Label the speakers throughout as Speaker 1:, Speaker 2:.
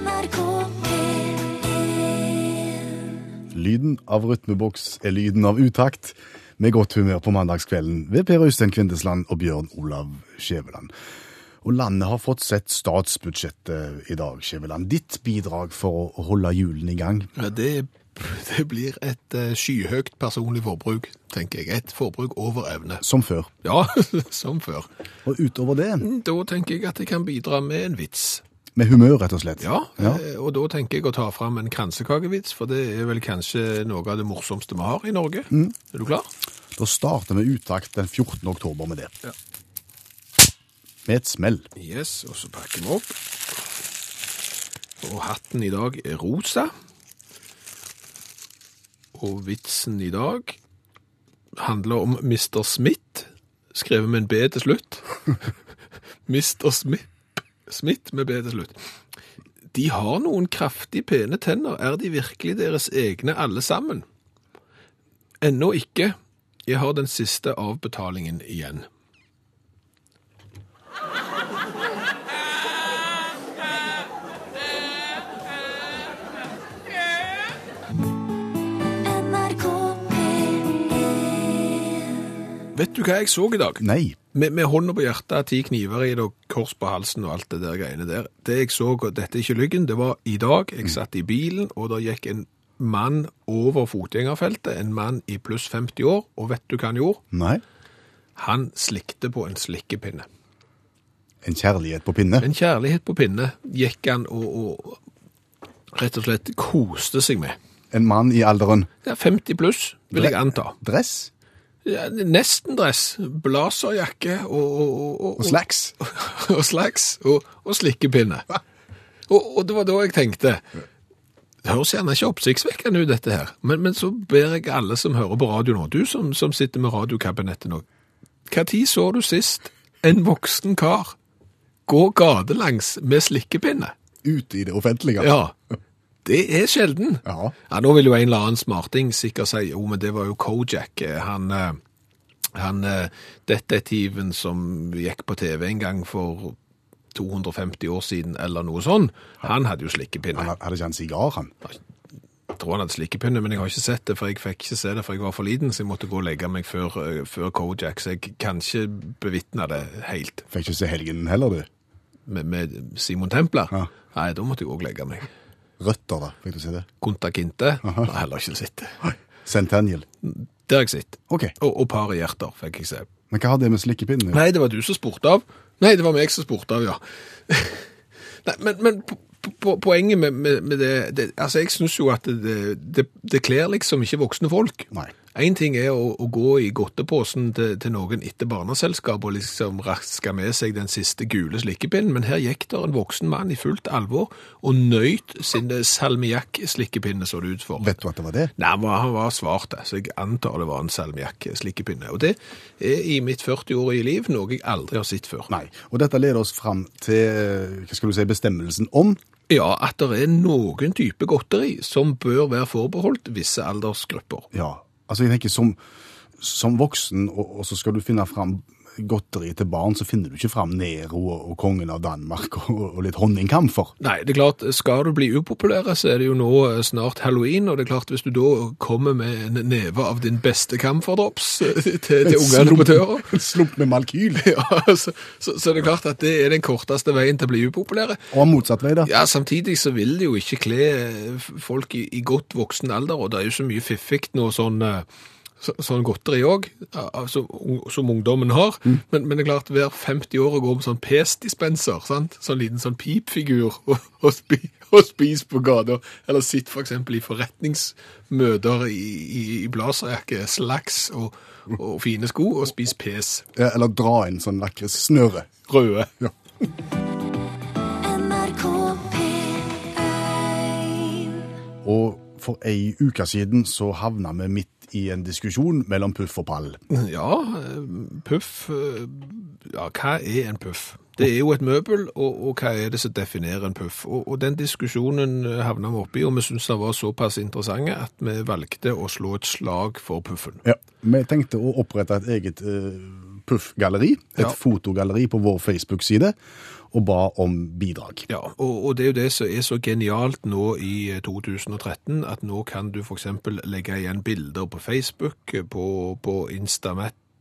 Speaker 1: NRK P1
Speaker 2: Lyden av rytmeboks er lyden av utakt, med godt humør på mandagskvelden ved Per Øystein Kvindesland og Bjørn Olav Skjæveland. Og landet har fått sett statsbudsjettet i dag, Skjæveland. Ditt bidrag for å holde hjulene i gang?
Speaker 3: Ja, det, det blir et eh, skyhøyt personlig forbruk, tenker jeg. Et forbruk over evne.
Speaker 2: Som før.
Speaker 3: Ja, som før.
Speaker 2: Og utover det,
Speaker 3: Da tenker jeg at jeg kan bidra med en vits.
Speaker 2: Med humør, rett og slett.
Speaker 3: Ja,
Speaker 2: Ja.
Speaker 3: eh, og da tenker jeg å ta fram en kransekakevits, for det er vel kanskje noe av det morsomste vi har i Norge. Er du klar?
Speaker 2: Da starter vi utakt den 14. oktober med det.
Speaker 3: Ja.
Speaker 2: Med et smell.
Speaker 3: Yes, og så pakker vi opp. Og hatten i dag er rosa. Og vitsen i dag handler om Mr. Smith, skrevet med en B til slutt. Mr. Smith, Smith med B til slutt. De har noen kraftig pene tenner. Er de virkelig deres egne alle sammen? Ennå ikke. Jeg har den siste avbetalingen igjen. Du hva jeg så i dag?
Speaker 2: Nei.
Speaker 3: Med, med hånda på hjertet, ti kniver i det, og kors på halsen og alt det der greiene der. Det jeg så, og dette er ikke lyggen, det var i dag. Jeg satt i bilen, og der gikk en mann over fotgjengerfeltet, en mann i pluss 50 år, og vet du hva han gjorde?
Speaker 2: Nei.
Speaker 3: Han slikte på en slikkepinne.
Speaker 2: En kjærlighet på pinne.
Speaker 3: En kjærlighet på pinne gikk han og, og rett og slett koste seg med.
Speaker 2: En mann i alderen
Speaker 3: Ja, 50 pluss, vil jeg anta.
Speaker 2: dress
Speaker 3: Ja, nesten dress, blazerjakke og, og, og,
Speaker 2: og slacks.
Speaker 3: og slacks og, og slikkepinne. Og, og det var da jeg tenkte Det høres gjerne ikke oppsiktsvekkende ut, dette her, men, men så ber jeg alle som hører på radio nå, du som, som sitter med radiokabinettet nå, når så du sist en voksen kar gå gatelangs med slikkepinne?
Speaker 2: Ute i det offentlige.
Speaker 3: Ja, det er sjelden.
Speaker 2: Ja.
Speaker 3: Ja, nå vil jo en eller annen smarting sikkert si, jo, men det var jo Kojak, eh, han, eh, han eh, detektiven som gikk på TV en gang for 250 år siden, eller noe sånn, han hadde jo slikkepinne.
Speaker 2: Han hadde ikke han sigar, han.
Speaker 3: Jeg tror han hadde slikkepinne, men jeg har ikke sett det, for jeg fikk ikke se det, for jeg var for liten, så jeg måtte gå og legge meg før, før Kojak, så jeg kan ikke bevitne det helt.
Speaker 2: Fikk ikke se helgen heller, du.
Speaker 3: Med, med Simon Templer?
Speaker 2: Ja.
Speaker 3: Nei, da måtte jeg også legge meg.
Speaker 2: Røtter, da. Fikk du si det?
Speaker 3: Kunta Kinte? Har jeg heller ikke sett det.
Speaker 2: Centennial.
Speaker 3: Det har jeg sett.
Speaker 2: Okay.
Speaker 3: Og, og par hjerter fikk jeg se.
Speaker 2: Men hva har det med slikkepinnen
Speaker 3: Nei, det var du som spurte av. Nei, det var meg som spurte av, ja. Nei, men, men po- po- poenget med, med, med det, det Altså, jeg syns jo at det, det, det kler liksom ikke voksne folk.
Speaker 2: Nei.
Speaker 3: Én ting er å, å gå i godtepåsen til, til noen etter barneselskap og liksom raske med seg den siste gule slikkepinnen, men her gikk der en voksen mann i fullt alvor og nøyt sin salmiakk-slikkepinne, så det ut for.
Speaker 2: Vet du at det var det?
Speaker 3: Nei, han var, han var svart, så jeg antar det var en salmiakk-slikkepinne. Og det er i mitt 40-årige liv noe jeg aldri har sett før.
Speaker 2: Nei. Og dette leder oss fram til eh, hva skal du si, bestemmelsen om
Speaker 3: Ja, at det er noen type godteri som bør være forbeholdt visse aldersgrupper.
Speaker 2: Ja, altså jeg tenker som, som voksen, og, og så skal du finne fram godteri til barn, så finner du ikke fram Nero og, kongen av Danmark og, og litt honningkamfer.
Speaker 3: Nei, det er klart, skal du bli upopulær, så er det jo nå eh, snart halloween, og det er klart, hvis du da kommer med en neve av din beste camferdrops eh, til, til unge på
Speaker 2: En slump med malkyl.
Speaker 3: ja, så, så, så er klart at det er den korteste veien til å bli upopulære.
Speaker 2: Og motsatt vei, da.
Speaker 3: Ja, samtidig så vil det jo ikke kle eh, folk i, i godt voksen alder, og det er jo så mye fiffig nå sånn, så, sånn godteri òg, som, som ungdommen har. Men, men det er klart, hver 50 år å gå med sånn pesdispenser, sant? sånn liten sånn pipfigur, og, og, spi, og spise på gata. Eller sitt for eksempel i forretningsmøter i, i, i blazerjakke, slacks og, og fine sko, og spise pes.
Speaker 2: Ja, Eller dra inn sånn lakris-snøre.
Speaker 3: Røde.
Speaker 2: Ja.
Speaker 1: NRK P1
Speaker 2: Og for ei uke siden så havna vi midt i en diskusjon mellom puff og pall.
Speaker 3: Ja, eh, puff eh, Ja, hva er en puff? Det er jo et møbel, og, og hva er det som definerer en puff? Og, og den diskusjonen eh, havna vi oppi, og vi syntes det var såpass interessant at vi valgte å slå et slag for puffen.
Speaker 2: Ja. Vi tenkte å opprette et eget uh, Puff-galleri, et
Speaker 3: Ja.
Speaker 2: fotogalleri på vår Facebook-side, og ba om bidrag.
Speaker 3: Ja, og, og det er jo det som er så genialt nå i eh, 2013, at nå kan du eksempel legge igjen bilder på Facebook, eh, på, på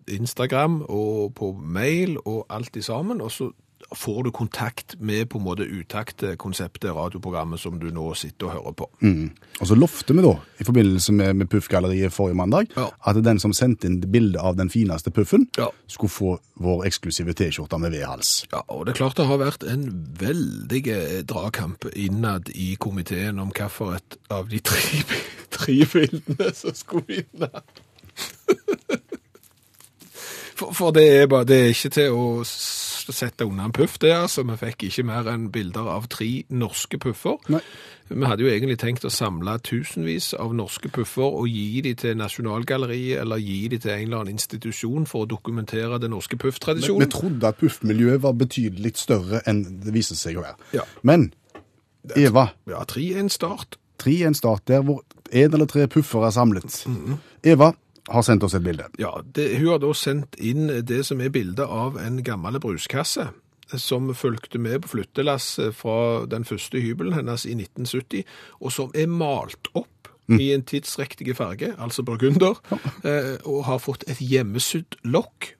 Speaker 3: Instagram og på mail og alt i sammen, og så får du kontakt med på en måte utaktkonseptet, radioprogrammet som du nå sitter og hører på.
Speaker 2: Mm. Og så lovte vi da, i forbindelse med, med Puff-galleriet forrige mandag,
Speaker 3: Ja.
Speaker 2: at den som sendte inn bilde av den fineste puffen,
Speaker 3: Ja.
Speaker 2: skulle få vår eksklusive T-skjorte med V-hals.
Speaker 3: Ja, og det er klart det har vært en veldig eh, dragkamp innad i komiteen om hvilket av de tre, tre bildene som skulle vinne. For, for det, er bare, det er ikke til å s- sette unna en puff, det altså. Vi fikk ikke mer enn bilder av tre norske puffer.
Speaker 2: Nei.
Speaker 3: Vi hadde jo egentlig tenkt å samle tusenvis av norske puffer og gi de til Nasjonalgalleriet, eller gi de til en eller annen institusjon for å dokumentere den norske pufftradisjonen.
Speaker 2: vi trodde at puff-miljøet var betydelig større enn det viste seg å være.
Speaker 3: Ja.
Speaker 2: Men Eva,
Speaker 3: Ja, tre er en start.
Speaker 2: tre er en start der hvor en eller tre puffer er samlet. Eva har sendt oss et bilde.
Speaker 3: Ja, det, hun har da sendt inn det som er bildet av en gammel bruskasse som fulgte med på flyttelass fra den første hybelen hennes i 1970, og som er malt opp i en tidsriktig farge, altså burgunder, ja. og har fått et hjemmesydd lokk.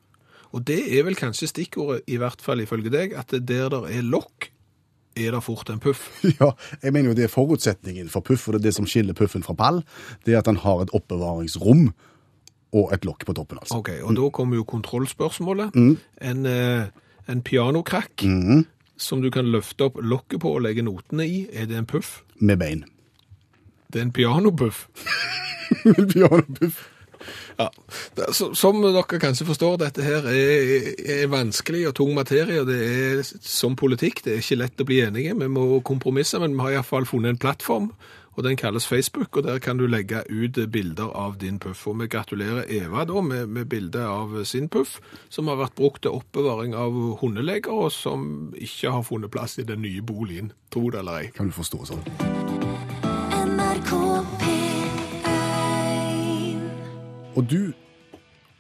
Speaker 3: Og det er vel kanskje stikkordet, i hvert fall ifølge deg, at der der er lokk, er det fort en puff.
Speaker 2: Ja, jeg mener jo det er forutsetningen for puff, og det er det som skiller puffen fra pall, det er at han har et oppbevaringsrom og et lokk på toppen, altså.
Speaker 3: Ok, og da kommer jo kontrollspørsmålet. En, eh, en pianokrakk som du kan løfte opp lokket på og legge notene i, er det en puff?
Speaker 2: Med bein.
Speaker 3: Det er en pianopuff.
Speaker 2: Pianopuff.
Speaker 3: Ja. Så- Som dere kanskje forstår, dette her er, er vanskelig og tung materie, og det er som politikk. Det er ikke lett å bli enige. Vi må kompromisse, men vi har iallfall funnet en plattform, og den kalles Facebook, og der kan du legge ut bilder av din puff. Og vi gratulerer Eva da med, med bilde av sin puff, som har vært brukt til oppbevaring av hundeleger, og som ikke har funnet plass i den nye boligen. Tro det eller ei.
Speaker 2: Kan du forstå sånn?
Speaker 1: NRK P1
Speaker 2: Og du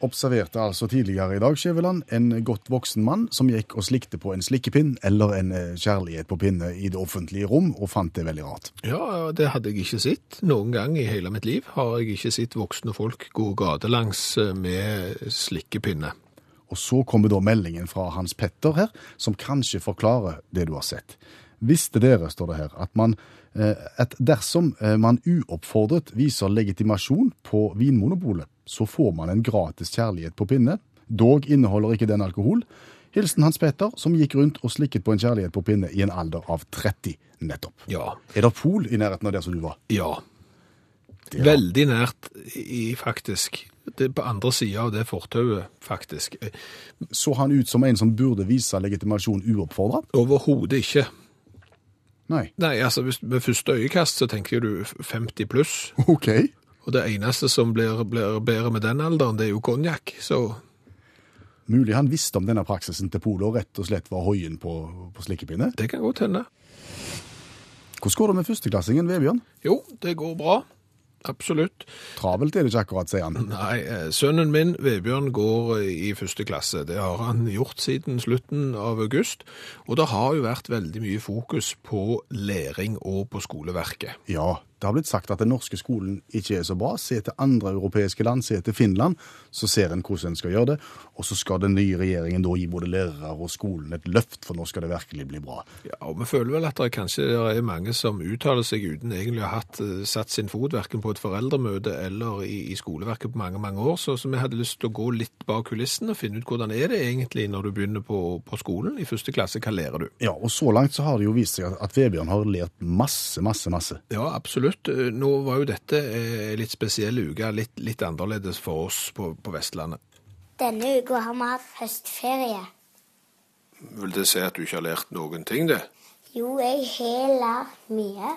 Speaker 2: observerte altså tidligere i dag, Skjæveland, en godt voksen mann som gikk og slikte på en slikkepinn eller en eh, kjærlighet på pinne i det offentlige rom, og fant det veldig rart.
Speaker 3: Ja, det hadde jeg ikke sett. Noen gang i hele mitt liv har jeg ikke sett voksne folk gå gatelangs eh, med slikkepinne.
Speaker 2: Og så kommer da meldingen fra Hans Petter her, som kanskje forklarer det du har sett. Visste dere, står det her, at, man, eh, at dersom man uoppfordret viser legitimasjon på Vinmonopolet, så får man en gratis kjærlighet på pinne. Dog inneholder ikke den alkohol. Hilsen Hans Petter, som gikk rundt og slikket på en kjærlighet på pinne i en alder av 30 nettopp.
Speaker 3: Ja.
Speaker 2: Er det pol i nærheten av der som du var?
Speaker 3: Ja.
Speaker 2: Det ja.
Speaker 3: Veldig nært i, faktisk. Det er på andre sida av det fortauet, faktisk.
Speaker 2: Så han ut som en som burde vise legitimasjon uoppfordret?
Speaker 3: Overhodet ikke.
Speaker 2: Nei.
Speaker 3: Nei, altså hvis, Ved første øyekast så tenker du 50 pluss.
Speaker 2: OK.
Speaker 3: Og det eneste som blir, blir bedre med den alderen, det er jo konjakk. Så
Speaker 2: Mulig han visste om denne praksisen til Polo og rett og slett var hoien på, på slikkepinne.
Speaker 3: det kan godt hende.
Speaker 2: Hvordan går det med førsteklassingen, Vebjørn?
Speaker 3: Jo, det går bra. Absolutt.
Speaker 2: Travelt er det ikke akkurat, sier han.
Speaker 3: Nei, eh, sønnen min, Vebjørn, går i første klasse. Det har han gjort siden slutten av august. Og det har jo vært veldig mye fokus på læring og på skoleverket.
Speaker 2: Ja, det har blitt sagt at den norske skolen ikke er så bra. Se til andre europeiske land, se til Finland, så ser en hvordan en skal gjøre det. Og så skal den nye regjeringen da gi både lærere og skolen et løft, for nå skal det virkelig bli bra.
Speaker 3: Ja, og vi føler vel at det kanskje er mange som uttaler seg uten egentlig å ha hatt, eh, satt sin fot hverken på et foreldremøte eller i, i skoleverket på mange, mange år. Så, så vi hadde lyst til å gå litt bak kulissen og finne ut hvordan er det egentlig når du begynner på, på skolen. I første klasse, hva lærer du?
Speaker 2: Ja, og så langt så har det jo vist seg at, at Vebjørn har lært masse, masse, masse.
Speaker 3: Ja, absolutt. Eh, Nå var jo dette eh, litt spesiell uke, litt, litt annerledes for oss på, på Vestlandet.
Speaker 4: Denne uka har vi hatt høstferie.
Speaker 3: Vil det si at du ikke har lært noen ting, det?
Speaker 4: Jo, jeg har lært mye.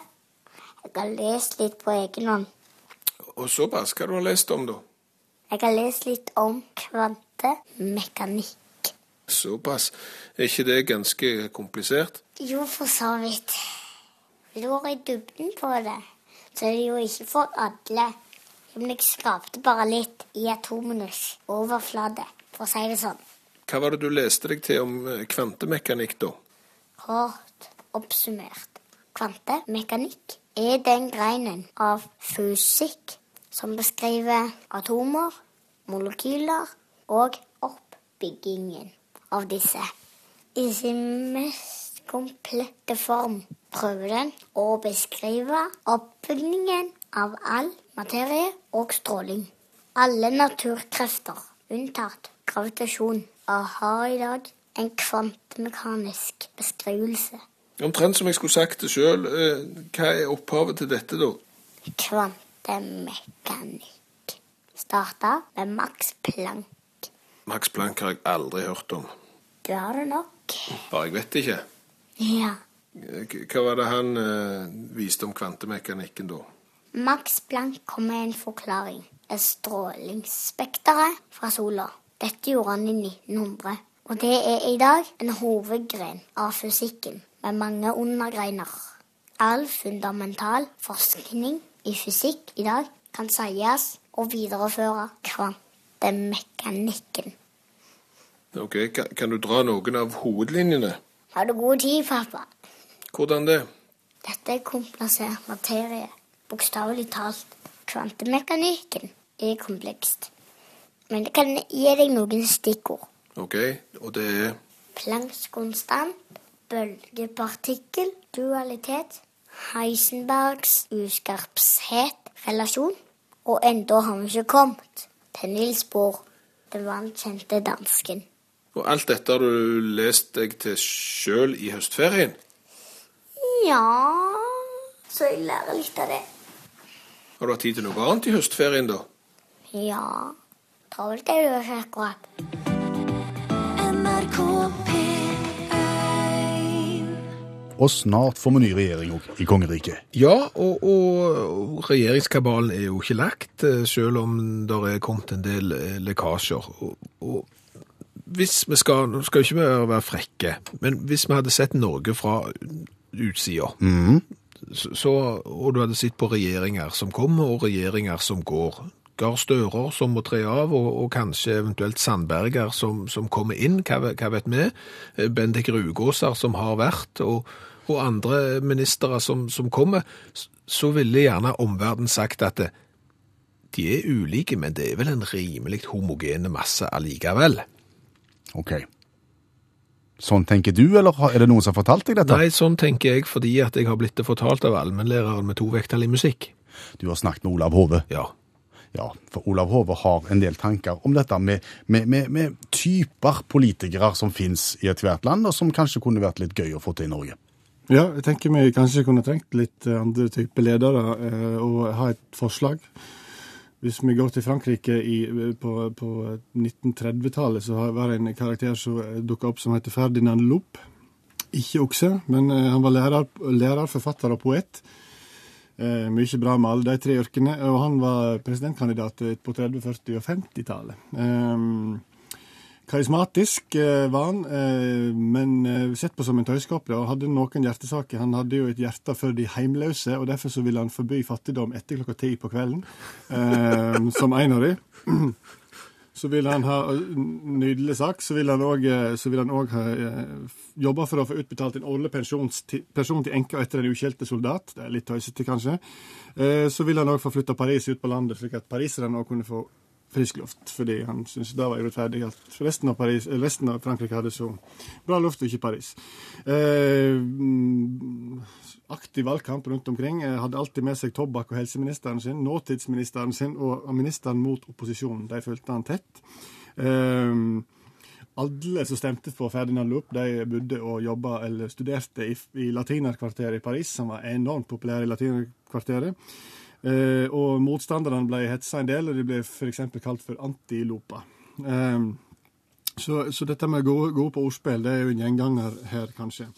Speaker 4: Jeg har lest litt på egen hånd.
Speaker 3: Og såpass, hva du har lest om, da?
Speaker 4: Jeg har lest litt om kvantemekanikk.
Speaker 3: Såpass. Er ikke det ganske komplisert?
Speaker 4: Jo, for så vidt. Lår i dybden på det, så er det jo ikke for alle. Men jeg skrapte bare litt i atomenes overflate, for å si det sånn.
Speaker 3: Hva var det du leste deg til om eh, kvantemekanikk, da?
Speaker 4: Kort oppsummert. Kvantemekanikk er den greinen av fysikk som beskriver atomer, molekyler og oppbyggingen av disse. I sin mest komplette form prøver den å beskrive oppbyggingen av all materie og stråling. Alle naturkrefter, unntatt gravitasjon, har i dag en kvantemekanisk beskrivelse.
Speaker 3: Omtrent som jeg skulle sagt det sjøl. Hva er opphavet til dette, da?
Speaker 4: Kvantemekanikk starta med Max Planck.
Speaker 3: Max Planck har jeg aldri hørt om.
Speaker 4: Du har det nok.
Speaker 3: Bare jeg vet ikke.
Speaker 4: Ja.
Speaker 3: Hva var det han eh, viste om kvantemekanikken, da?
Speaker 4: Max Planck kom med en forklaring. Et strålingsspekteret fra sola. Dette gjorde han i 1900. Og det er i dag en hovedgren av fysikken med mange undergreiner. All fundamental forskning i fysikk i dag kan sies å videreføre kvantemekanikken.
Speaker 3: Ok, kan du dra noen av hovedlinjene?
Speaker 4: Har du god tid, pappa?
Speaker 3: Hvordan det?
Speaker 4: Dette er komplisert materie. Bokstavelig talt. Kvantemekanikken er komplekst. Men det kan gi deg noen stikkord.
Speaker 3: Ok, og det er
Speaker 4: Plancks konstant, bølgepartikkel, dualitet, Heisenbergs uskarpshet, relasjon. Og enda har vi ikke kommet til Nils Bohr, den vannkjente dansken.
Speaker 3: Og alt dette har du lest deg til sjøl i høstferien?
Speaker 4: Ja Så jeg lærer litt av det.
Speaker 3: Har du hatt tid til noe annet i høstferien, da?
Speaker 4: Ja Travelt er det jo ikke akkurat.
Speaker 2: Og snart får vi ny regjering òg i kongeriket.
Speaker 3: Ja, og, og regjeringskabalen er jo ikke lagt, eh, selv om det er kommet en del eh, lekkasjer. Og, og hvis vi skal, nå skal ikke vi være frekke, men hvis vi hadde sett Norge fra utsida, så, og du hadde sett på regjeringer som kommer og regjeringer som går, Gahr Stører som må tre av, og, og kanskje eventuelt Sandberger som, som kommer inn, hva, hva vet vi? Eh, Bendik Rugåser som har vært, og, og andre ministre som, som kommer, så ville gjerne omverdenen sagt at det, de er ulike, men det er vel en rimelig homogene masse allikevel.
Speaker 2: Ok. Sånn tenker du, eller er det noen som har fortalt deg dette?
Speaker 3: Nei, sånn tenker jeg fordi at jeg har blitt det fortalt av allmennlæreren med to vekttall i musikk.
Speaker 2: Du har snakket med Olav Hove.
Speaker 3: Ja.
Speaker 2: Ja, for Olav Hove har en del tanker om dette med, med, med, med typer politikere som finnes i ethvert land, og som kanskje kunne vært litt gøy å få til i Norge.
Speaker 5: Ja, jeg tenker vi kanskje kunne trengt litt eh, andre typer ledere eh, og ha et forslag. Hvis vi går til Frankrike i, på, på 1930-tallet, så var det en karakter som dukka opp som heter Ferdinand Lopp. Ikke okse, men eh, han var lærer, lærer forfatter og poet. Eh, mye bra med alle de tre yrkene. Og han var presidentkandidat på 30-, 40- og 50-tallet. Eh, karismatisk eh, var han, eh, men eh, sett på som en tøyskaper. Og hadde noen hjertesaker. Han hadde jo et hjerte for de heimløse, og derfor så ville han forby fattigdom etter klokka ti på kvelden. Som en av de. Så vil han ha Nydelig sak. Så vil han òg ha jobba for å få utbetalt en årlig pensjon til, enka etter en ukjelte soldat. Det er litt tøysete, kanskje. Så vil han òg få flytta Paris ut på landet, slik at pariserne òg kunne få frisk luft. Fordi han syntes det var urettferdig at resten av, Paris, resten av Frankrike hadde så bra luft, og ikke Paris. Eh, aktiv valgkamp rundt omkring. Eh, hadde alltid med seg tobakk og helseministeren sin, nåtidsministeren sin og ministeren mot opposisjonen. De fulgte han tett. Eh, alle som stemte på Ferdinand Lopp, de bodde og jobba eller studerte i, i latinerkvarteret i Paris, som var enormt populær i latinerkvarteret. Eh, og motstanderne ble hetsa en del, og de ble f.eks. kalt for antilopa. Eh, så, så dette med å gå, gå på ordspill, det er jo en gjenganger her, kanskje.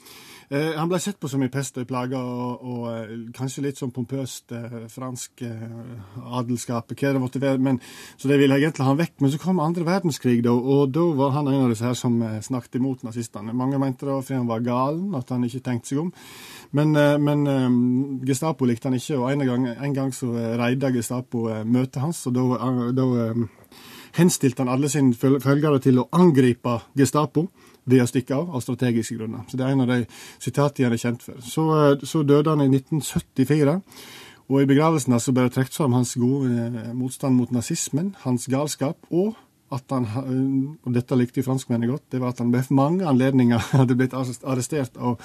Speaker 5: Eh, han ble sett på som en pest og en plage, og, og eh, kanskje litt sånn pompøst eh, fransk eh, adelskap, hva det måtte være. Men, så det ville egentlig ha han vekk. Men så kom andre verdenskrig, da, og da var han en av disse her som eh, snakket imot nazistene. Mange mente det fordi han var galen, at han ikke tenkte seg om. Men, eh, men Gestapo likte han ikke, og en gang, en gang så reide Gestapo møtet hans, og da, henstilte han alle sine følgere til å angripe Gestapo ved å stikke av, av strategiske grunner. Så Det er en av de sitatene han er kjent for. Så, eh, så døde han i 1974. Og i begravelsen så ble det trukket fram hans gode eh, motstand mot nazismen, hans galskap, og at han, eh, og dette likte franskmennene godt, det var at han ved mange anledninger hadde blitt arrestert av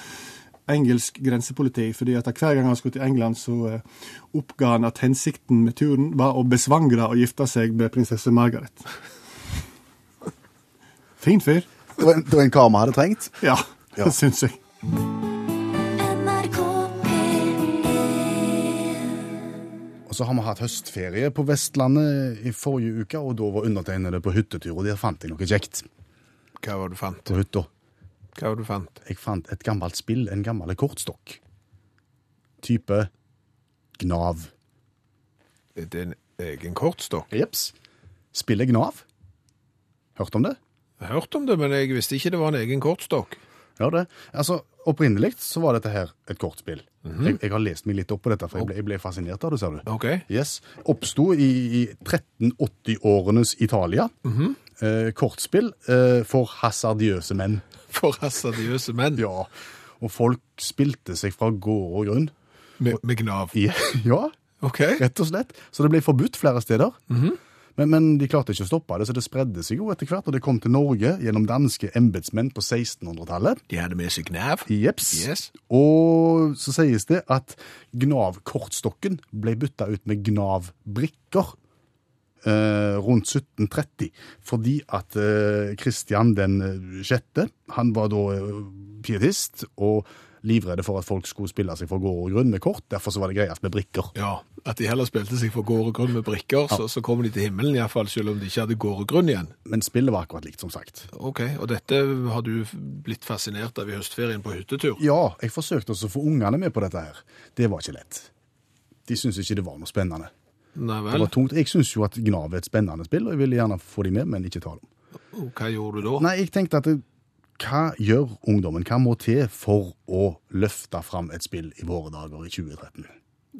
Speaker 5: engelsk grensepoliti, fordi at hver gang han skulle til England, så oppga han at hensikten med turen var å besvangre og gifte seg med prinsesse Margaret. Fin fyr.
Speaker 2: Det var en, det var en kar vi hadde trengt.
Speaker 5: Ja,
Speaker 2: Ja.
Speaker 5: det syns jeg.
Speaker 2: Og så har vi hatt høstferie på Vestlandet i forrige uke, og da var undertegnede på hyttetur, og der fant jeg noe kjekt
Speaker 3: Hva var det du fant?
Speaker 2: på hytta.
Speaker 3: Hva var det du fant?
Speaker 2: Jeg fant et gammelt spill, en gammel kortstokk. Type Gnav.
Speaker 3: Er det en egen kortstokk?
Speaker 2: Jeps. Spillet Gnav. Hørt om det?
Speaker 3: Jeg har hørt om det, men jeg visste ikke det var en egen kortstokk.
Speaker 2: Ja, det. Altså, Opprinnelig så var dette her et kortspill. jeg, jeg har lest meg litt opp på dette, for jeg ble, jeg ble fascinert av det, ser du.
Speaker 3: OK.
Speaker 2: Yes. Oppsto i, i 1380-årenes Italia. eh, kortspill eh, for hasardiøse menn.
Speaker 3: For hasardiøse menn.
Speaker 2: Ja. Og folk spilte seg fra gård og grunn.
Speaker 3: Med, med gnav.
Speaker 2: Ja. ja,
Speaker 3: OK.
Speaker 2: rett og slett. Så det ble forbudt flere steder. Men, men de klarte ikke å stoppe det, så det spredde seg jo etter hvert. Og det kom til Norge gjennom danske embetsmenn på 1600-tallet.
Speaker 3: De hadde med seg gnav.
Speaker 2: Jeps.
Speaker 3: Yes.
Speaker 2: Og så sies det at Gnav-kortstokken ble bytta ut med Gnav-brikker eh, rundt 1730. Fordi at eh, Kristian den eh, sjette, han var da eh, pietist og livredde for at folk skulle spille seg for gård og grunn med kort. Derfor så var det greiest med brikker.
Speaker 3: Ja, at de heller spilte seg for gård og grunn med brikker, så, så kommer de til himmelen iallfall, selv om de ikke hadde gård og grunn igjen.
Speaker 2: Men spillet var akkurat likt, som sagt.
Speaker 3: OK, og dette har du blitt fascinert av i høstferien på hyttetur?
Speaker 2: Ja, jeg forsøkte også å få ungene med på dette her. Det var ikke lett. De syntes ikke det var noe spennende.
Speaker 3: Nei vel.
Speaker 2: Det var tungt. Jeg syns jo at Gnav er et spennende spill, og jeg ville gjerne få de med, men ikke ta dem.
Speaker 3: Hva gjorde du da?
Speaker 2: Nei, jeg tenkte at hva gjør ungdommen? Hva må til for å løfte fram et spill i våre dager i 2013?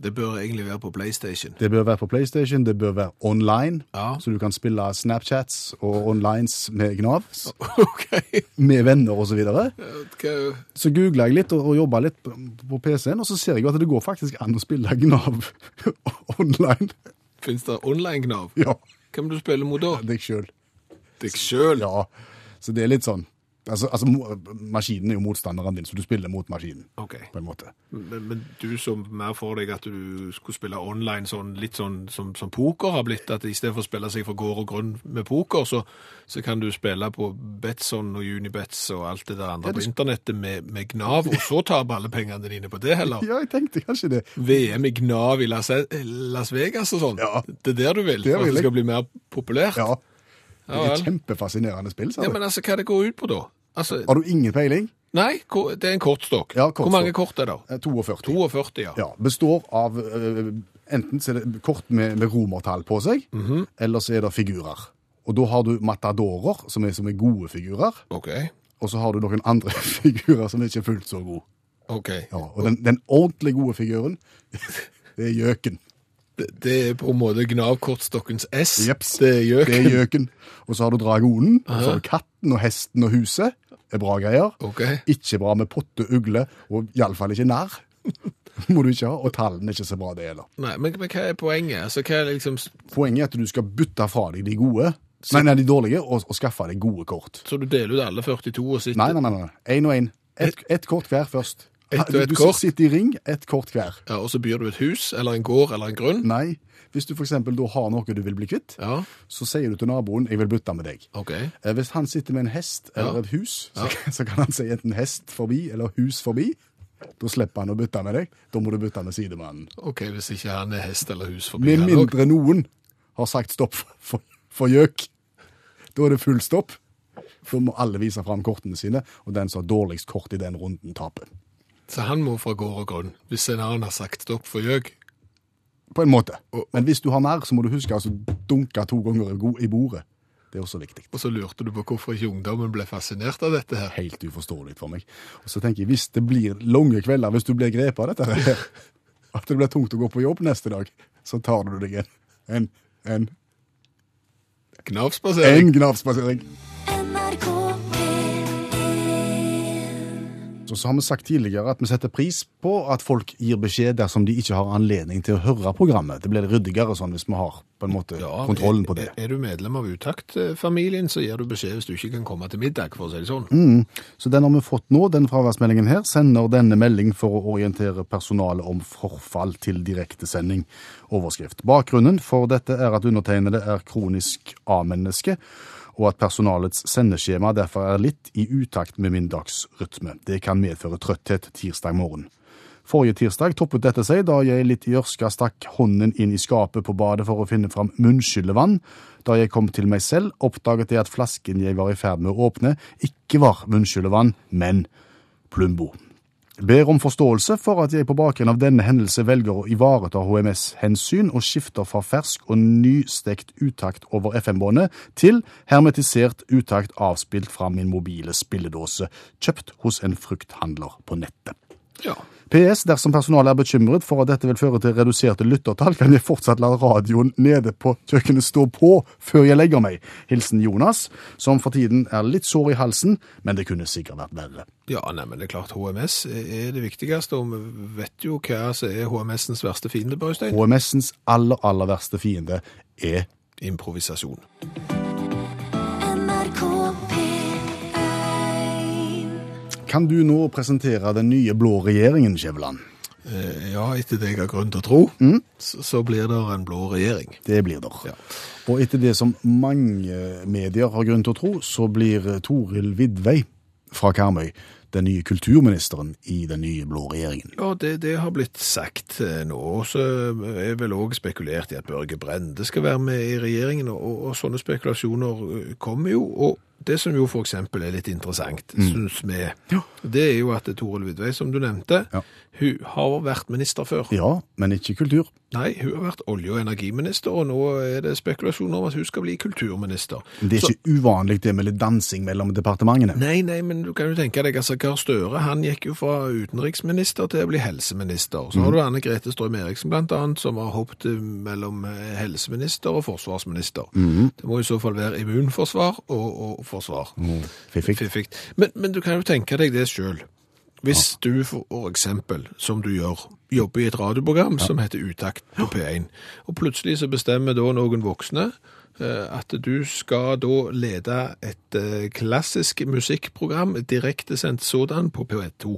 Speaker 3: Det bør egentlig være på PlayStation.
Speaker 2: Det bør være på PlayStation, det bør være online,
Speaker 3: Ja.
Speaker 2: så du kan spille Snapchats og onlines med Gnav,
Speaker 3: OK.
Speaker 2: med venner osv. Så,
Speaker 3: Hva,
Speaker 2: så googla jeg litt og, og jobba litt på, PC-en, og så ser jeg jo at det går faktisk an å spille Gnav online.
Speaker 3: Fins det online-gnav?
Speaker 2: Ja,
Speaker 3: Hvem du spiller mot da?
Speaker 2: deg sjøl.
Speaker 3: Deg sjøl?
Speaker 2: Ja, så det er litt sånn Altså, altså maskinen er jo motstanderen din, så du spiller mot maskinen,
Speaker 3: Okay.
Speaker 2: på en måte.
Speaker 3: Men, men du som mer for deg at du skulle spille online sånn, litt sånn som, som poker har blitt, at i stedet for å spille seg for gård og grunn med poker, så, så kan du spille på Betson og Unibets og alt det der andre
Speaker 2: Ja, det-
Speaker 3: på internettet med, med Gnav, og så tape alle pengene dine på det heller.
Speaker 2: Ja, jeg tenkte kanskje det.
Speaker 3: VM i Gnav i Las, Las Vegas og sånn.
Speaker 2: Ja.
Speaker 3: Det er der du vil,
Speaker 2: Det
Speaker 3: for at det skal bli mer populært.
Speaker 2: Ja, det er et kjempefascinerende spill, sa du.
Speaker 3: Ja, men altså, hva det går ut på da? Altså,
Speaker 2: Har du ingen peiling?
Speaker 3: nei, det er en kortstokk.
Speaker 2: Ja, kortstokk.
Speaker 3: Hvor mange kort er det?
Speaker 2: Eh, 42.
Speaker 3: 42, ja.
Speaker 2: Ja, består av eh, Enten så er det kort med, med romertall på seg,
Speaker 3: Mhm.
Speaker 2: eller så er det figurer. Og da har du matadorer, som er, som er gode figurer,
Speaker 3: Ok,
Speaker 2: og så har du noen andre figurer som ikke er fullt så gode.
Speaker 3: ok.
Speaker 2: Ja, og den, den ordentlig gode figuren, det er gjøken.
Speaker 3: Det, er på en måte Gnav-kortstokkens S.
Speaker 2: Jeps.
Speaker 3: Det er gjøken.
Speaker 2: Det er gjøken. Og så har du dragonen, og så har du katten og hesten og huset. Det er bra greier.
Speaker 3: Okay.
Speaker 2: Ikke bra med potte, ugle, og iallfall ikke narr. Må du ikke ha. Og tallene er ikke så bra, det heller.
Speaker 3: Nei, men, men hva er poenget? Altså, hva er liksom,
Speaker 2: Poenget er at du skal bytte fra deg de gode, nei, nei, de dårlige, og, og skaffe deg gode kort.
Speaker 3: så du deler ut alle 42 og sitter
Speaker 2: nei, nei. nei. Én og én. Ett et kort hver først.
Speaker 3: Ett og ett
Speaker 2: du
Speaker 3: kort?
Speaker 2: sitter i ring, ett kort hver.
Speaker 3: Ja, og så byr du et hus, eller en gård, eller en grunn?
Speaker 2: Nei. Hvis du f.eks. da har noe du vil bli kvitt,
Speaker 3: Ja,
Speaker 2: så sier du til naboen 'jeg vil bytte med deg'.
Speaker 3: ok.
Speaker 2: Eh, Hvis han sitter med en hest eller
Speaker 3: Ja.
Speaker 2: et hus, så, så kan han si enten hest forbi eller hus forbi. Da slipper han å bytte med deg. Da må du bytte med sidemannen.
Speaker 3: Ok, hvis ikke han er hest eller hus forbi
Speaker 2: Med mindre noen har sagt stopp for, for, for gjøk. Da er det full stopp. Da må alle vise fram kortene sine, og den som har dårligst kort i den runden, taper.
Speaker 3: Så han må fra gård og grunn, hvis en annen har sagt stopp for gjøk.
Speaker 2: På en måte.
Speaker 3: Og-
Speaker 2: Men hvis du har nær, så må du huske altså dunke to ganger i bordet. Det er også viktig.
Speaker 3: Og så lurte du på hvorfor ikke ungdommen ble fascinert av dette her.
Speaker 2: Helt uforståelig for meg. Og så tenker jeg, hvis det blir lange kvelder, hvis du blir grepet av dette her, at det blir tungt å gå på jobb neste dag, så tar du deg en, en, en
Speaker 3: Knavspasering.
Speaker 2: En gnavspasering.
Speaker 1: NRK P1
Speaker 2: Så, har vi sagt tidligere at vi setter pris på at folk gir beskjed dersom de ikke har anledning til å høre programmet. Det blir ryddigere sånn hvis vi har på en måte kontrollen på det.
Speaker 3: Er, er du medlem av Utakt-familien, så gir du beskjed hvis du ikke kan komme til middag, for å si det sånn.
Speaker 2: Så den har vi fått nå, den fraværsmeldingen her, sender denne melding for å orientere personalet om forfall til direktesending. Overskrift. Bakgrunnen for dette er at undertegnede er kronisk A-menneske, og at personalets sendeskjema derfor er litt i utakt med min dagsrytme. Det kan medføre trøtthet tirsdag morgen. Forrige tirsdag toppet dette seg da jeg litt i ørska stakk hånden inn i skapet på badet for å finne fram munnskyllevann. Da jeg kom til meg selv, oppdaget jeg at flasken jeg var i ferd med å åpne, ikke var munnskyllevann, men Plumbo. Ber om forståelse for at jeg på bakgrunn av denne hendelse velger å ivareta HMS-hensyn og skifter fra fersk og nystekt utakt over FM-båndet til hermetisert utakt avspilt fra min mobile spilledåse, kjøpt hos en frukthandler på nettet.
Speaker 3: Ja.
Speaker 2: PS, dersom personalet er bekymret for at dette vil føre til reduserte lyttertall, kan jeg fortsatt la radioen nede på kjøkkenet stå på før jeg legger meg. Hilsen Jonas, som for tiden er litt sår i halsen, men det kunne sikkert vært verre.
Speaker 3: Ja, nei, men det er klart HMS er det viktigste, og vi vet jo hva som er HMS-ens verste fiende, Børstein.
Speaker 2: HMS-ens aller, aller verste fiende er
Speaker 3: Improvisasjon.
Speaker 2: Kan du nå presentere den nye blå regjeringen, Skjæveland?
Speaker 3: Eh, Ja, etter det jeg har grunn til å tro, så, så blir det en blå regjering.
Speaker 2: Det blir det.
Speaker 3: Ja.
Speaker 2: Og etter det som mange medier har grunn til å tro, så blir Toril Vidvei fra Karmøy den nye kulturministeren i den nye blå regjeringen.
Speaker 3: Ja, det, det har blitt sagt eh, nå. Og så er vel òg spekulert i at Børge Brende skal være med i regjeringen, og, og sånne spekulasjoner eh, kommer jo. Og det som jo eksempel er litt interessant, syns vi, det er jo at Toril Vidvei, som du nevnte,
Speaker 2: Ja.
Speaker 3: hun har vært minister før.
Speaker 2: Ja, men ikke kultur.
Speaker 3: Nei, hun har vært olje- og energiminister, og nå er det spekulasjoner om at hun skal bli kulturminister.
Speaker 2: Det er ikke uvanlig det med litt dansing mellom departementene.
Speaker 3: Nei, nei, men du kan jo tenke deg, altså Gahr Støre han gikk jo fra utenriksminister til å bli helseminister. Så har du Anne Grete Strøm Eriksen blant annet, som har hoppet mellom eh, helseminister og forsvarsminister. Det må i så fall være immunforsvar og, og forsvar.
Speaker 2: Fiffig.
Speaker 3: Fiffigt. Men, men du kan jo tenke deg det sjøl. Hvis du for eksempel, som du gjør, jobber i et radioprogram som heter Utakt på P1, og plutselig så bestemmer da noen voksne eh, at du skal da lede et eh, klassisk musikkprogram, direktesendt sådan, på P2.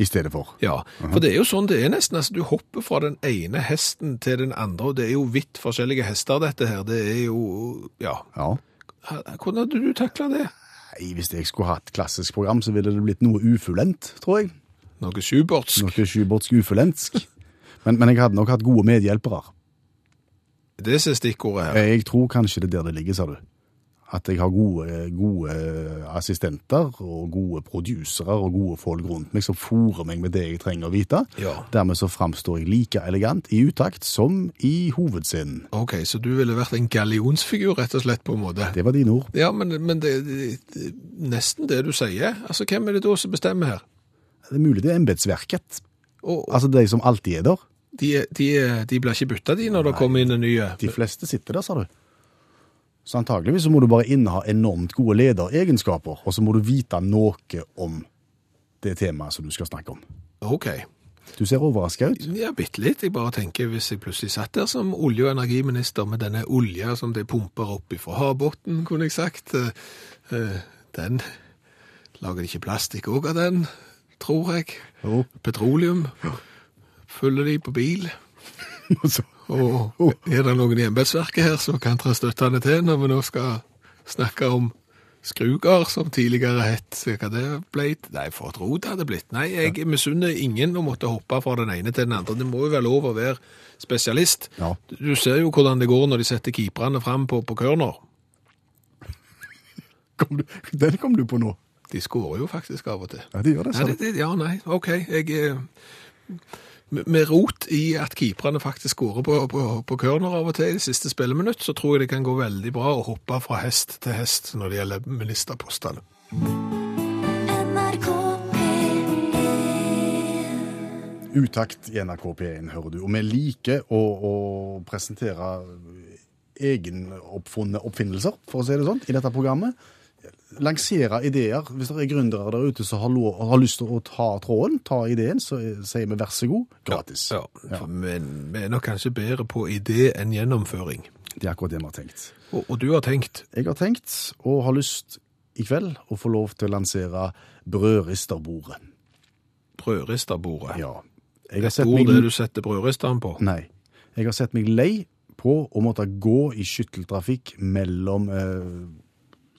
Speaker 2: I stedet for.
Speaker 3: Ja, for det er jo sånn det er nesten. altså Du hopper fra den ene hesten til den andre, og det er jo vidt forskjellige hester, dette her. Det er jo Ja.
Speaker 2: Ja.
Speaker 3: Hvordan hadde du takla det?
Speaker 2: Nei, Hvis jeg skulle hatt klassisk program, så ville det blitt noe ufullendt, tror jeg.
Speaker 3: Noe sjubortsk?
Speaker 2: Noe sjubortsk ufullendsk. Men, men jeg hadde nok hatt gode medhjelpere.
Speaker 3: Det er stikkordet her.
Speaker 2: Jeg tror kanskje det er der det ligger, sa du. At jeg har gode, gode assistenter og gode produsere og gode folk rundt meg som fòrer meg med det jeg trenger å vite.
Speaker 3: Ja.
Speaker 2: Dermed så framstår jeg like elegant i utakt som i hovedscenen.
Speaker 3: Ok, så du ville vært en gallionsfigur, rett og slett, på en måte?
Speaker 2: Det var dine ord.
Speaker 3: Ja, men, men det, det, nesten det du sier. Altså, hvem er det da som bestemmer her?
Speaker 2: Det er mulig det er embetsverket. Altså de som alltid er der.
Speaker 3: de, de, de blir ikke bytta, de, når det kommer inn en ny
Speaker 2: De fleste sitter der, sa du. Så antageligvis så må du bare inneha enormt gode lederegenskaper, og så må du vite noe om det temaet som du skal snakke om.
Speaker 3: Ok.
Speaker 2: Du ser overraska ut.
Speaker 3: Ja, bitte litt. Jeg bare tenker hvis jeg plutselig satt der som olje- og energiminister med denne olja som de pumper opp fra havbunnen, kunne jeg sagt. eh, eh, Den lager de ikke plastikk òg av den, tror jeg.
Speaker 2: Jo.
Speaker 3: Petroleum. Fyller de på bil.
Speaker 2: Og så-
Speaker 3: Og er det noen i embetsverket her som kan trå støttende til når vi nå skal snakke om Skrugard, som tidligere het hva det ble? Nei, for et rot det hadde blitt. Nei, jeg misunner ingen å måtte hoppe fra den ene til den andre. Det må jo være lov å være spesialist.
Speaker 2: Ja.
Speaker 3: Du ser jo hvordan det går når de setter keeperne fram på, på corner.
Speaker 2: Kom du, den kom du på nå.
Speaker 3: De skårer jo faktisk av og til.
Speaker 2: Ja, de gjør det,
Speaker 3: Nei,
Speaker 2: du.
Speaker 3: det, ja, nei, ok. Jeg, eh, med- rot i at keeperne faktisk skårer på, på, på corner av og til i det siste spilleminutt, så tror jeg det kan gå veldig bra å hoppe fra hest til hest når det gjelder ministerpostene.
Speaker 2: Utakt i NRK P1 hører du. Og vi liker å, å presentere egenoppfunne oppfinnelser, for å si det sånn, i dette programmet. Lansere ideer. Hvis det er gründere der ute som har, lov, har lyst til å ta tråden, ta ideen, så sier vi vær så god, gratis.
Speaker 3: Ja, for Men vi er nok kanskje bedre på idé enn gjennomføring.
Speaker 2: Det er akkurat det vi har tenkt.
Speaker 3: Og, og du har tenkt
Speaker 2: Jeg har tenkt, og har lyst i kveld, å få lov til å lansere brødristerbordet.
Speaker 3: brødristerbordet.
Speaker 2: Ja. Jeg har
Speaker 3: Et
Speaker 2: sett
Speaker 3: bord
Speaker 2: meg...
Speaker 3: det du setter brødristeren på.
Speaker 2: Nei. Jeg har sett meg lei på å måtte gå i skytteltrafikk mellom eh,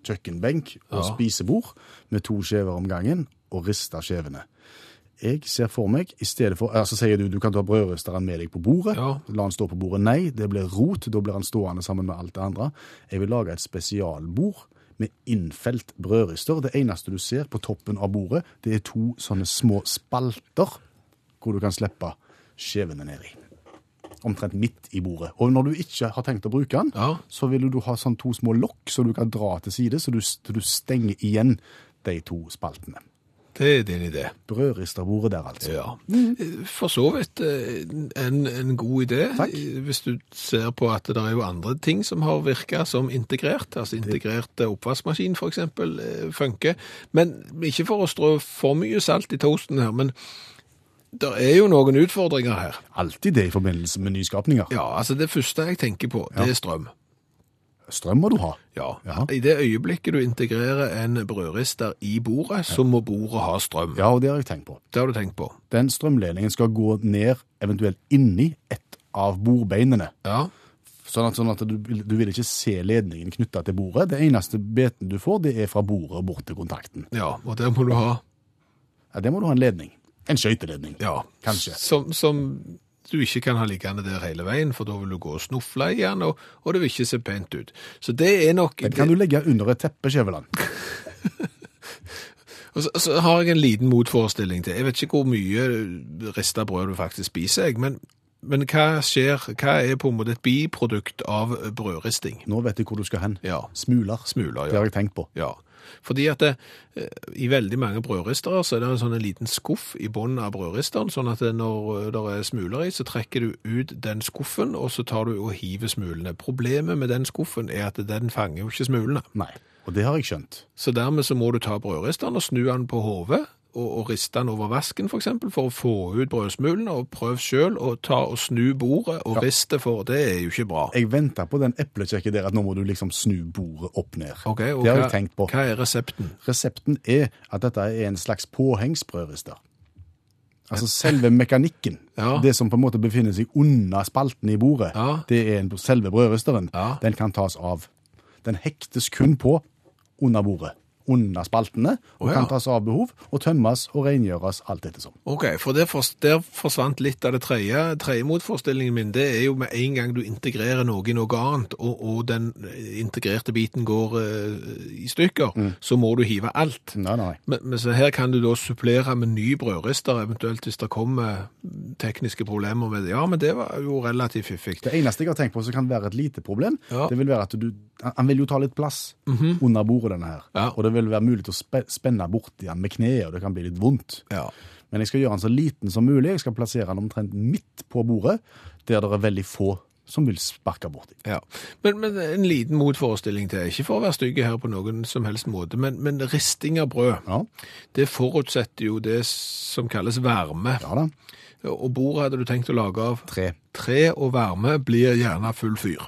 Speaker 2: kjøkkenbenk og
Speaker 3: Ja.
Speaker 2: spisebord med to skjever om gangen og riste skjevene. Jeg ser for meg, i stedet for altså sier du du kan ta brødristeren med deg på bordet.
Speaker 3: Ja.
Speaker 2: La den stå på bordet. Nei, det blir rot. Da blir han stående sammen med alt det andre. Jeg vil lage et spesialbord med innfelt brødrister. Det eneste du ser på toppen av bordet, det er to sånne små spalter hvor du kan slippe skjevene ned i. Omtrent midt i bordet. Og når du ikke har tenkt å bruke den,
Speaker 3: Ja.
Speaker 2: så vil du ha sånn to små lokk så du kan dra til side, så du, så du stenger igjen de to spaltene.
Speaker 3: Det er din idé.
Speaker 2: Brødristerbordet der, altså.
Speaker 3: Ja. For så vidt eh, en, en god idé.
Speaker 2: Takk.
Speaker 3: Hvis du ser på at det er jo andre ting som har virka som integrert. Altså integrert eh, oppvaskmaskin eh, funker. Men ikke for å strø for mye salt i toasten her, men det er jo noen utfordringer her.
Speaker 2: Alltid det i forbindelse med nyskapninger.
Speaker 3: Ja, altså det første jeg tenker på, det er strøm.
Speaker 2: Strøm må du ha.
Speaker 3: Ja.
Speaker 2: Ja.
Speaker 3: I det øyeblikket du integrerer en brødrister i bordet, så må bordet ha strøm.
Speaker 2: Ja, og det har jeg tenkt på.
Speaker 3: Det har du tenkt på.
Speaker 2: Den strømledningen skal gå ned, eventuelt inni et av bordbeinene.
Speaker 3: Ja.
Speaker 2: Sånn at, sånn at du, du vil ikke se ledningen knytta til bordet. Det eneste beten du får, det er fra bordet og bort til kontakten.
Speaker 3: ja, og der må du ha
Speaker 2: Ja, Det må du ha en ledning. En skøyteledning.
Speaker 3: Ja,
Speaker 2: Kanskje.
Speaker 3: Som, som du ikke kan ha liggende der hele veien, for da vil du gå og snufle i den, og, og det vil ikke se pent ut. Så det er nok...
Speaker 2: Den kan du legge under et teppe, Skjæveland.
Speaker 3: Og så, så har jeg en liten motforestilling til. Jeg vet ikke hvor mye rista brød du faktisk spiser, jeg, men, men hva skjer, hva er på en måte et biprodukt av brødristing?
Speaker 2: Nå vet jeg hvor du skal hen.
Speaker 3: Ja,
Speaker 2: Smuler.
Speaker 3: smuler, ja.
Speaker 2: Det har jeg tenkt på.
Speaker 3: Ja, fordi at det, eh, i veldig mange brødristere så er det en sånn en liten skuff i bunnen av brødristeren, sånn at det, når det er smuler i, så trekker du ut den skuffen, og så tar du og hiver smulene. Problemet med den skuffen er at den fanger jo ikke smulene.
Speaker 2: Nei. Og det har jeg skjønt.
Speaker 3: Så dermed så må du ta brødristeren og snu den på hodet, og, og riste den over vasken for eksempel, for å få ut brødsmulene, og prøv selv å ta og snu bordet og riste, for det er jo ikke bra.
Speaker 2: Jeg venter på den eplekjekken der at nå må du liksom snu bordet opp ned.
Speaker 3: Okay, og
Speaker 2: det har
Speaker 3: hva,
Speaker 2: jeg tenkt på.
Speaker 3: hva er resepten?
Speaker 2: Resepten er at dette er en slags påhengsbrødrister. Altså selve mekanikken,
Speaker 3: Ja.
Speaker 2: det som på en måte befinner seg under spalten i bordet,
Speaker 3: Ja.
Speaker 2: det er en, selve brødristeren.
Speaker 3: Ja.
Speaker 2: Den kan tas av. Den hektes kun på under bordet, under spaltene, og
Speaker 3: oh, ja.
Speaker 2: kan tas av behov, og tømmes og rengjøres alt ettersom.
Speaker 3: Ok, for fors- der forsvant litt av det tredje. Tredje motforestillingen min, det er jo med en gang du integrerer noe i noe annet, og, og den integrerte biten går uh, i stykker, så må du hive alt.
Speaker 2: Nei, nei.
Speaker 3: Men, men så her kan du da supplere med ny brødrister, eventuelt hvis det kommer tekniske problemer med det. Ja, men det var jo relativt fiffig.
Speaker 2: Det eneste jeg har tenkt på som kan være et lite problem,
Speaker 3: Ja.
Speaker 2: det vil være at du, han vil jo ta litt plass under bordet denne her.
Speaker 3: Ja.
Speaker 2: Og det vil være mulig til å spenne borti den med kneet, og det kan bli litt vondt.
Speaker 3: Ja.
Speaker 2: Men jeg skal gjøre den så liten som mulig. Jeg skal plassere den omtrent midt på bordet, der det er veldig få som vil sparke borti.
Speaker 3: Ja, men, men en liten motforestilling til, ikke for å være stygge her på noen som helst måte, men, men risting av brød,
Speaker 2: Ja,
Speaker 3: det forutsetter jo det som kalles varme.
Speaker 2: ja da.
Speaker 3: Og bordet hadde du tenkt å lage av
Speaker 2: Tre.
Speaker 3: tre og varme blir gjerne full fyr.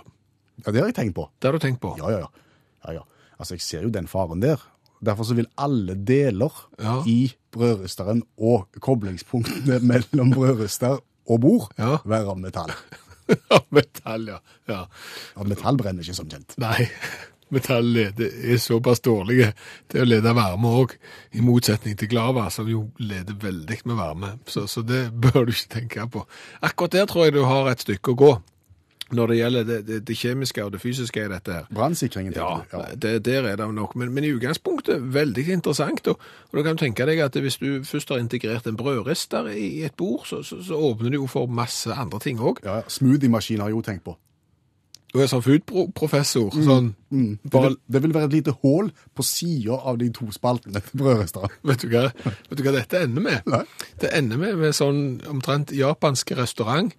Speaker 2: Ja, det har jeg tenkt på.
Speaker 3: Det har du tenkt på?
Speaker 2: Ja, ja, ja. ja, ja. Altså, jeg ser jo den faren der. Derfor så vil alle deler
Speaker 3: Ja.
Speaker 2: i brødristeren og koblingspunktene mellom brødrister og bord
Speaker 3: Ja.
Speaker 2: være av metall.
Speaker 3: Av metall, ja. ja.
Speaker 2: Og metall brenner ikke som kjent.
Speaker 3: Nei, Metall er såpass dårlige til å lede varme òg, i motsetning til glava, som jo leder veldig med varme. Så, så det bør du ikke tenke på. Akkurat der tror jeg du har et stykke å gå når det gjelder det, det, det kjemiske og det fysiske i dette her.
Speaker 2: Brannsikringen.
Speaker 3: Ja,
Speaker 2: tenker du? ja.
Speaker 3: det, der er det nok. Men, men i utgangspunktet veldig interessant. Og, og du kan tenke deg at hvis du først har integrert en brødrister i et bord, så, så, så åpner det jo for masse andre ting òg.
Speaker 2: Ja, ja. Smoothie-maskin har jeg jo tenkt på.
Speaker 3: Du er sånn food-professor. Sånn,
Speaker 2: Det, vil, det vil være et lite hull på sida av de to spaltene til Brødrestad.
Speaker 3: vet, vet du hva dette ender med?
Speaker 2: Nei.
Speaker 3: Det ender med, med sånn omtrent japansk restaurant,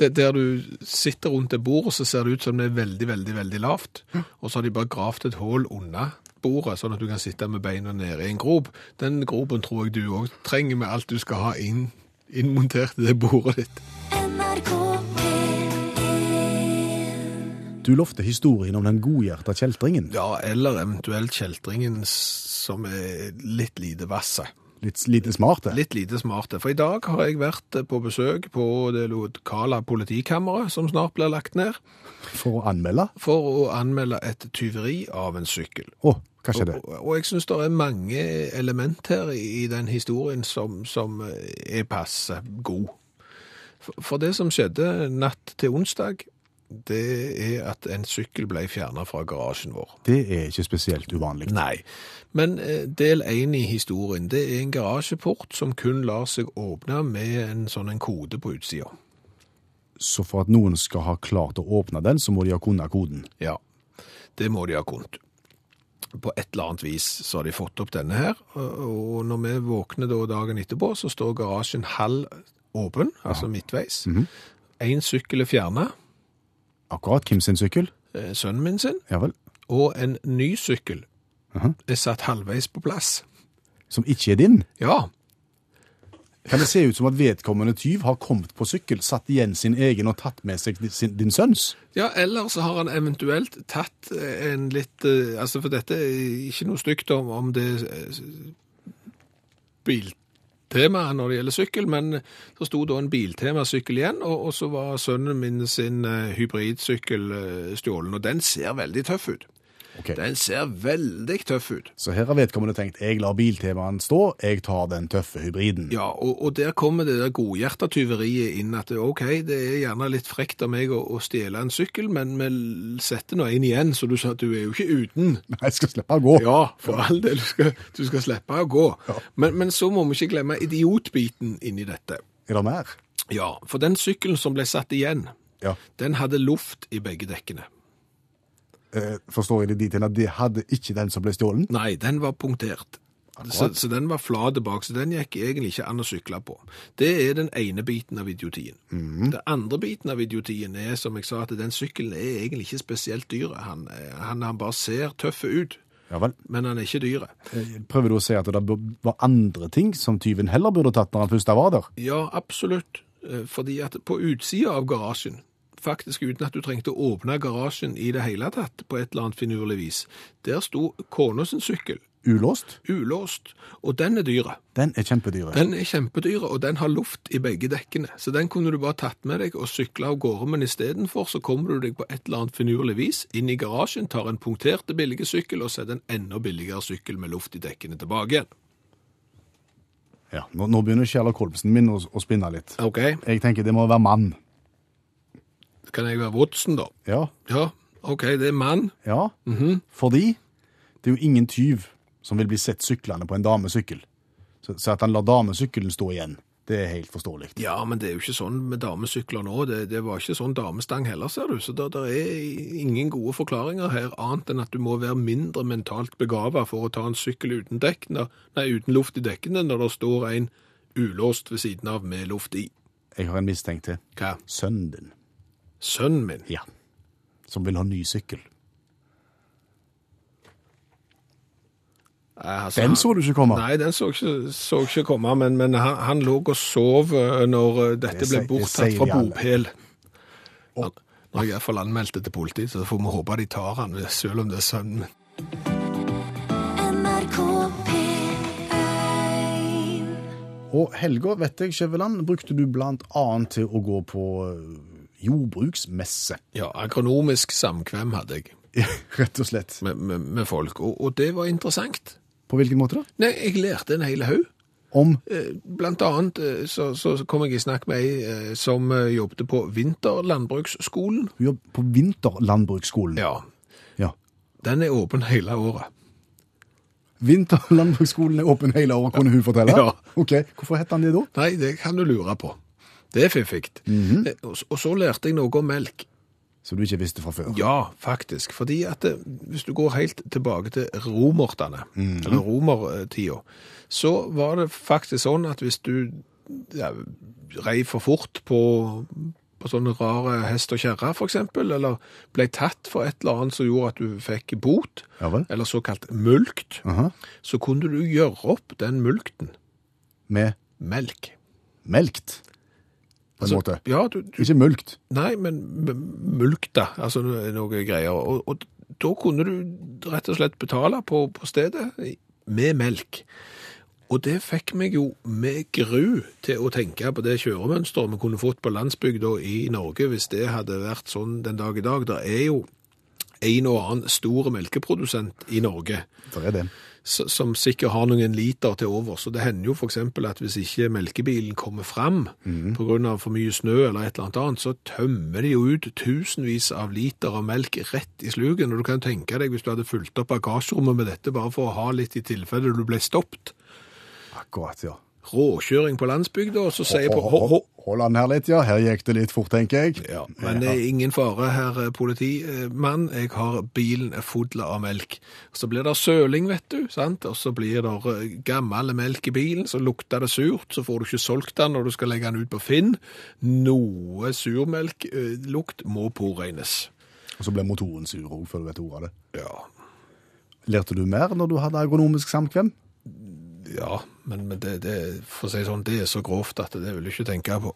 Speaker 3: det, der du sitter rundt et bord, og så ser det ut som det er veldig, veldig, veldig lavt. Og så har de bare gravd et hull unna bordet, sånn at du kan sitte med beina nede i en grop. Den gropen tror jeg du òg trenger med alt du skal ha inn, innmontert i det bordet ditt.
Speaker 1: NRK P1
Speaker 2: Du lovte historien om den godhjerta kjeltringen.
Speaker 3: Ja, eller eventuelt kjeltringen som er litt lite vasse.
Speaker 2: Litt lite smarte.
Speaker 3: Litt lite smarte. For i dag har jeg vært på besøk på det lokale politikammeret, som snart blir lagt ned,
Speaker 2: For å anmelde.
Speaker 3: for å anmelde et tyveri av en sykkel.
Speaker 2: Oh. hva skjedde?
Speaker 3: Og, og jeg syns det er mange element her i, den historien som, som er passe god. For, for det som skjedde natt til onsdag, det er at en sykkel ble fjerna fra garasjen vår.
Speaker 2: Det er ikke spesielt uvanlig.
Speaker 3: Nei, men eh, del 1 i historien, det er en garasjeport som kun lar seg åpne med en sånn en kode på utsida.
Speaker 2: Så for at noen skal ha klart å åpne den, så må de ha kunnet koden.
Speaker 3: Ja, det må de ha kunnet. På et eller annet vis så har de fått opp denne her, og når vi våkner da dagen etterpå, så står garasjen halv åpen, altså midtveis. En sykkel er fjerna,
Speaker 2: Akkurat. Hvem sin sykkel?
Speaker 3: eh, sønnen min sin,
Speaker 2: Ja vel.
Speaker 3: og en ny sykkel
Speaker 2: Mhm.
Speaker 3: er satt halvveis på plass.
Speaker 2: Som ikke er din?
Speaker 3: Ja,
Speaker 2: Kan det se ut som at vedkommende tyv har kommet på sykkel, satt igjen sin egen og tatt med seg din, sin, din sønns?
Speaker 3: Ja, eller så har han eventuelt tatt eh, en litt eh, Altså, for dette er ikke noe stygt om, om det eh, biltemaet når det gjelder sykkel, men så sto da en biltemasykkel igjen, og, og så var sønnen min sin eh, hybridsykkel eh, stjålen, og den ser veldig tøff ut.
Speaker 2: Ok.
Speaker 3: Den ser veldig tøff ut.
Speaker 2: Så her har vedkommende tenkt jeg lar biltemaen stå, jeg tar den tøffe hybriden.
Speaker 3: Ja, og, og der kommer det der godhjertetyveriet inn at ok, det er gjerne litt frekt av meg å, å stjele en sykkel, men vi setter nå en igjen, så du sa at du er jo ikke uten.
Speaker 2: Nei, jeg skal slippe å gå.
Speaker 3: Ja, for all del, du skal, du skal slippe å gå. Men, men så må vi ikke glemme idiotbiten inni dette.
Speaker 2: Er det mer?
Speaker 3: Ja, for den sykkelen som ble satt igjen,
Speaker 2: Ja.
Speaker 3: den hadde luft i begge dekkene.
Speaker 2: Eh, forstår jeg det dit hen at det hadde ikke den som ble stjålen?
Speaker 3: Nei, den var punktert. Så, så den var flat bak, så den gikk egentlig ikke an å sykle på. Det er den ene biten av idiotien. Den andre biten av idiotien er, som jeg sa, at den sykkelen er egentlig ikke spesielt dyr. Han, han, han bare ser tøff ut,
Speaker 2: Ja
Speaker 3: men han er ikke dyr.
Speaker 2: Eh, Prøver du å si at det var andre ting som tyven heller burde tatt når han først var der?
Speaker 3: Ja, absolutt. Eh, Fordi at på utsida av garasjen, faktisk uten at du trengte å åpne garasjen i det hele tatt, på et eller annet finurlig vis, der sto kona sin sykkel,
Speaker 2: Ulåst?
Speaker 3: ulåst, og den er dyre.
Speaker 2: Den er kjempedyre.
Speaker 3: Den er kjempedyre, og den har luft i begge dekkene. Så den kunne du bare tatt med deg og sykle av gårde, men istedenfor så kommer du deg på et eller annet finurlig vis inn i garasjen, tar en punkterte billige sykkel og setter en enda billigere sykkel med luft i dekkene tilbake igjen.
Speaker 2: Ja, nå, nå begynner Sherlock Holmesen min å, å spinne litt.
Speaker 3: Ok,
Speaker 2: Jeg tenker det må være mann.
Speaker 3: Kan jeg være Watson da?
Speaker 2: Ja.
Speaker 3: Ja, ok, det er mann.
Speaker 2: Ja. Fordi det er jo ingen tyv som vil bli sett syklende på en damesykkel. Så, så at han lar damesykkelen stå igjen, det er helt forståelig.
Speaker 3: Ja, men det er jo ikke sånn med damesykler nå. Det, det var ikke sånn damestang heller, ser du. Så det, det er ingen gode forklaringer her, annet enn at du må være mindre mentalt begava for å ta en sykkel uten, dekk, når- nei, uten luft i dekkene når det står en ulåst ved siden av med luft i.
Speaker 2: Jeg har en mistenkt til.
Speaker 3: Hva?
Speaker 2: Sønnen din.
Speaker 3: Sønnen min?
Speaker 2: Ja. Som vil ha ny sykkel.
Speaker 3: Altså,
Speaker 2: Den så du ikke komme.
Speaker 3: Nei, den så ikke, så ikke komme, men, men han, han lå og sov eh, når eh, dette
Speaker 2: Det
Speaker 3: ble borttatt fra bopel. Nå har jeg iallfall anmeldte det til politiet, så får vi håpe de tar han, selv om det er sønnen min.
Speaker 2: Og helga, vet jeg, Skjæveland, brukte du blant annet til å gå på eh, jordbruksmesse.
Speaker 3: Ja, agronomisk samkvem hadde jeg
Speaker 2: Rett og slett.
Speaker 3: med, med, med folk, og, og det var interessant.
Speaker 2: På hvilken måte da?
Speaker 3: Nei, jeg lærte en hel haug.
Speaker 2: Om
Speaker 3: Eh, Blant annet eh, så, så kom jeg i snakk med ei eh, som jobbet på Vinterlandbruksskolen.
Speaker 2: Hun jobber på Vinterlandbruksskolen.
Speaker 3: Ja,
Speaker 2: Ja.
Speaker 3: den er åpen hele året.
Speaker 2: Vinterlandbruksskolen er åpen hele året, kunne hun fortelle?
Speaker 3: Ja.
Speaker 2: Ok, Hvorfor heter han det da?
Speaker 3: Nei, det kan du lure på. Det er fiffigt. Eh, og, og så lærte jeg noe om melk.
Speaker 2: som du ikke visste fra før.
Speaker 3: Ja, faktisk. Fordi at det, hvis du går helt tilbake til romertene, eller romertida, så var det faktisk sånn at hvis du ja, rei for fort på, på sånne rare hest og kjerre, eksempel, eller ble tatt for et eller annet som gjorde at du fikk bot,
Speaker 2: Ja
Speaker 3: eller såkalt mulkt,
Speaker 2: Aha.
Speaker 3: så kunne du gjøre opp den mulkten.
Speaker 2: Med
Speaker 3: Melk.
Speaker 2: melkt, på en
Speaker 3: Altså,
Speaker 2: måte.
Speaker 3: Ja, du, du
Speaker 2: Ikke mulkt.
Speaker 3: Nei, men mulkt, da, altså noe, greier. Og, og da kunne du rett og slett betale på, på stedet med melk. Og det fikk meg jo med gru til å tenke på det kjøremønsteret vi kunne fått på landsbygda i Norge hvis det hadde vært sånn den dag i dag. Det er jo en og annen stor melkeprodusent i Norge
Speaker 2: Det er det.
Speaker 3: Som sikkert har noen liter til over. Så det hender jo eksempel at hvis ikke melkebilen kommer fram på grunn av for mye snø eller et eller annet, så tømmer de jo ut tusenvis av liter av melk rett i sluken. Og du kan tenke deg hvis du hadde fulgt opp bagasjerommet med dette bare for å ha litt i tilfelle du ble stoppet.
Speaker 2: Akkurat, ja.
Speaker 3: Råkjøring på landsbygda, og så sier jeg på
Speaker 2: Ho- ho- Hold an her litt, ja. Her gikk det litt fort, tenker jeg.
Speaker 3: Ja, men det er ingen fare, herr politimann. Jeg har bilen full av melk. Så blir det søling, vet du, sant? Og så blir det eh, gammel melk i bilen, så lukter det surt, så får du ikke solgt den når du skal legge den ut på Finn. Noe surmelklukt må påregnes.
Speaker 2: Og så ble motoren sur òg, før du vet ordet av det.
Speaker 3: Ja,
Speaker 2: Lærte du mer når du hadde agronomisk samkvem?
Speaker 3: Ja, men, men det, det, for å si sånn, det er så grovt at det vil jeg ikke tenke på.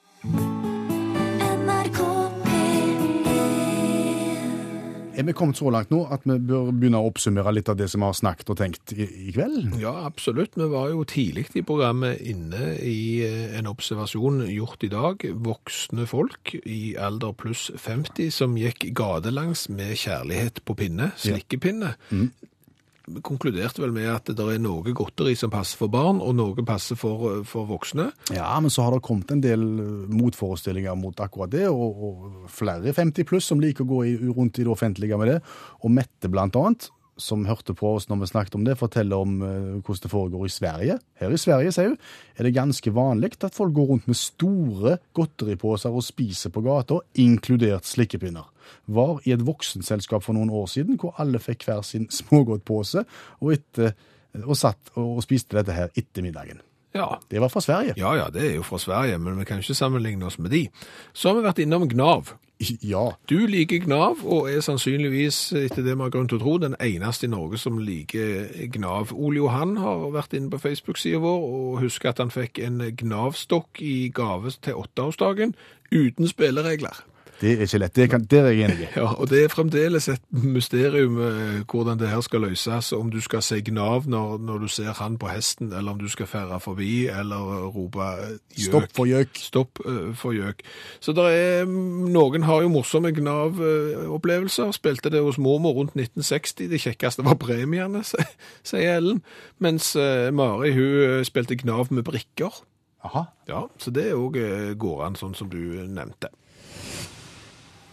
Speaker 2: Er vi kommet så langt nå at vi bør begynne å oppsummere litt av det som vi har snakket og tenkt i, i kveld?
Speaker 3: Ja, absolutt. Vi var jo tidlig i programmet inne i eh, en observasjon gjort i dag. Voksne folk i alder pluss 50 som gikk gatelangs med kjærlighet på pinne, slikkepinne. Vi konkluderte vel med at det er noe godteri som passer for barn, og noe passer for, for voksne.
Speaker 2: Ja, men så har det kommet en del eh, motforestillinger mot akkurat det, og, og flere 50 pluss som liker å gå i, rundt i det offentlige med det. Og Mette blant annet, som hørte på oss når vi snakket om det, forteller om eh, hvordan det foregår i Sverige. Her i Sverige, sier hun, er det ganske vanlig at folk går rundt med store godteriposer og spiser på gata, inkludert slikkepinner. Var i et voksenselskap for noen år siden, hvor alle fikk hver sin smågodtpose, og, og satt og spiste dette her etter middagen.
Speaker 3: Ja.
Speaker 2: Det var fra Sverige.
Speaker 3: ja, ja, det er jo fra Sverige, men vi kan ikke sammenligne oss med de. Så har vi vært innom Gnav.
Speaker 2: Ja.
Speaker 3: Du liker Gnav, og er sannsynligvis, etter det vi har grunn til å tro, den eneste i Norge som liker Gnav. Ole Johan har vært inne på Facebook-siden vår, og husker at han fikk en Gnav-stokk i gave til åtteårsdagen, uten spilleregler.
Speaker 2: Det er ikke lett. Det kan, der er jeg enig. i.
Speaker 3: Ja, og det er fremdeles et mysterium eh, hvordan det her skal løses, om du skal si Gnav når, når du ser han på hesten, eller om du skal ferde forbi, eller rope eh, gjøk.
Speaker 2: Stopp for gjøk.
Speaker 3: Stopp eh, for gjøk. Så er, noen har jo morsomme Gnav-opplevelser. Spilte det hos mormor rundt 1960. Det kjekkeste var premiene, sier Ellen. Mens Mari hun spilte Gnav med brikker.
Speaker 2: Aha.
Speaker 3: Ja, Så det òg går an, sånn som du nevnte.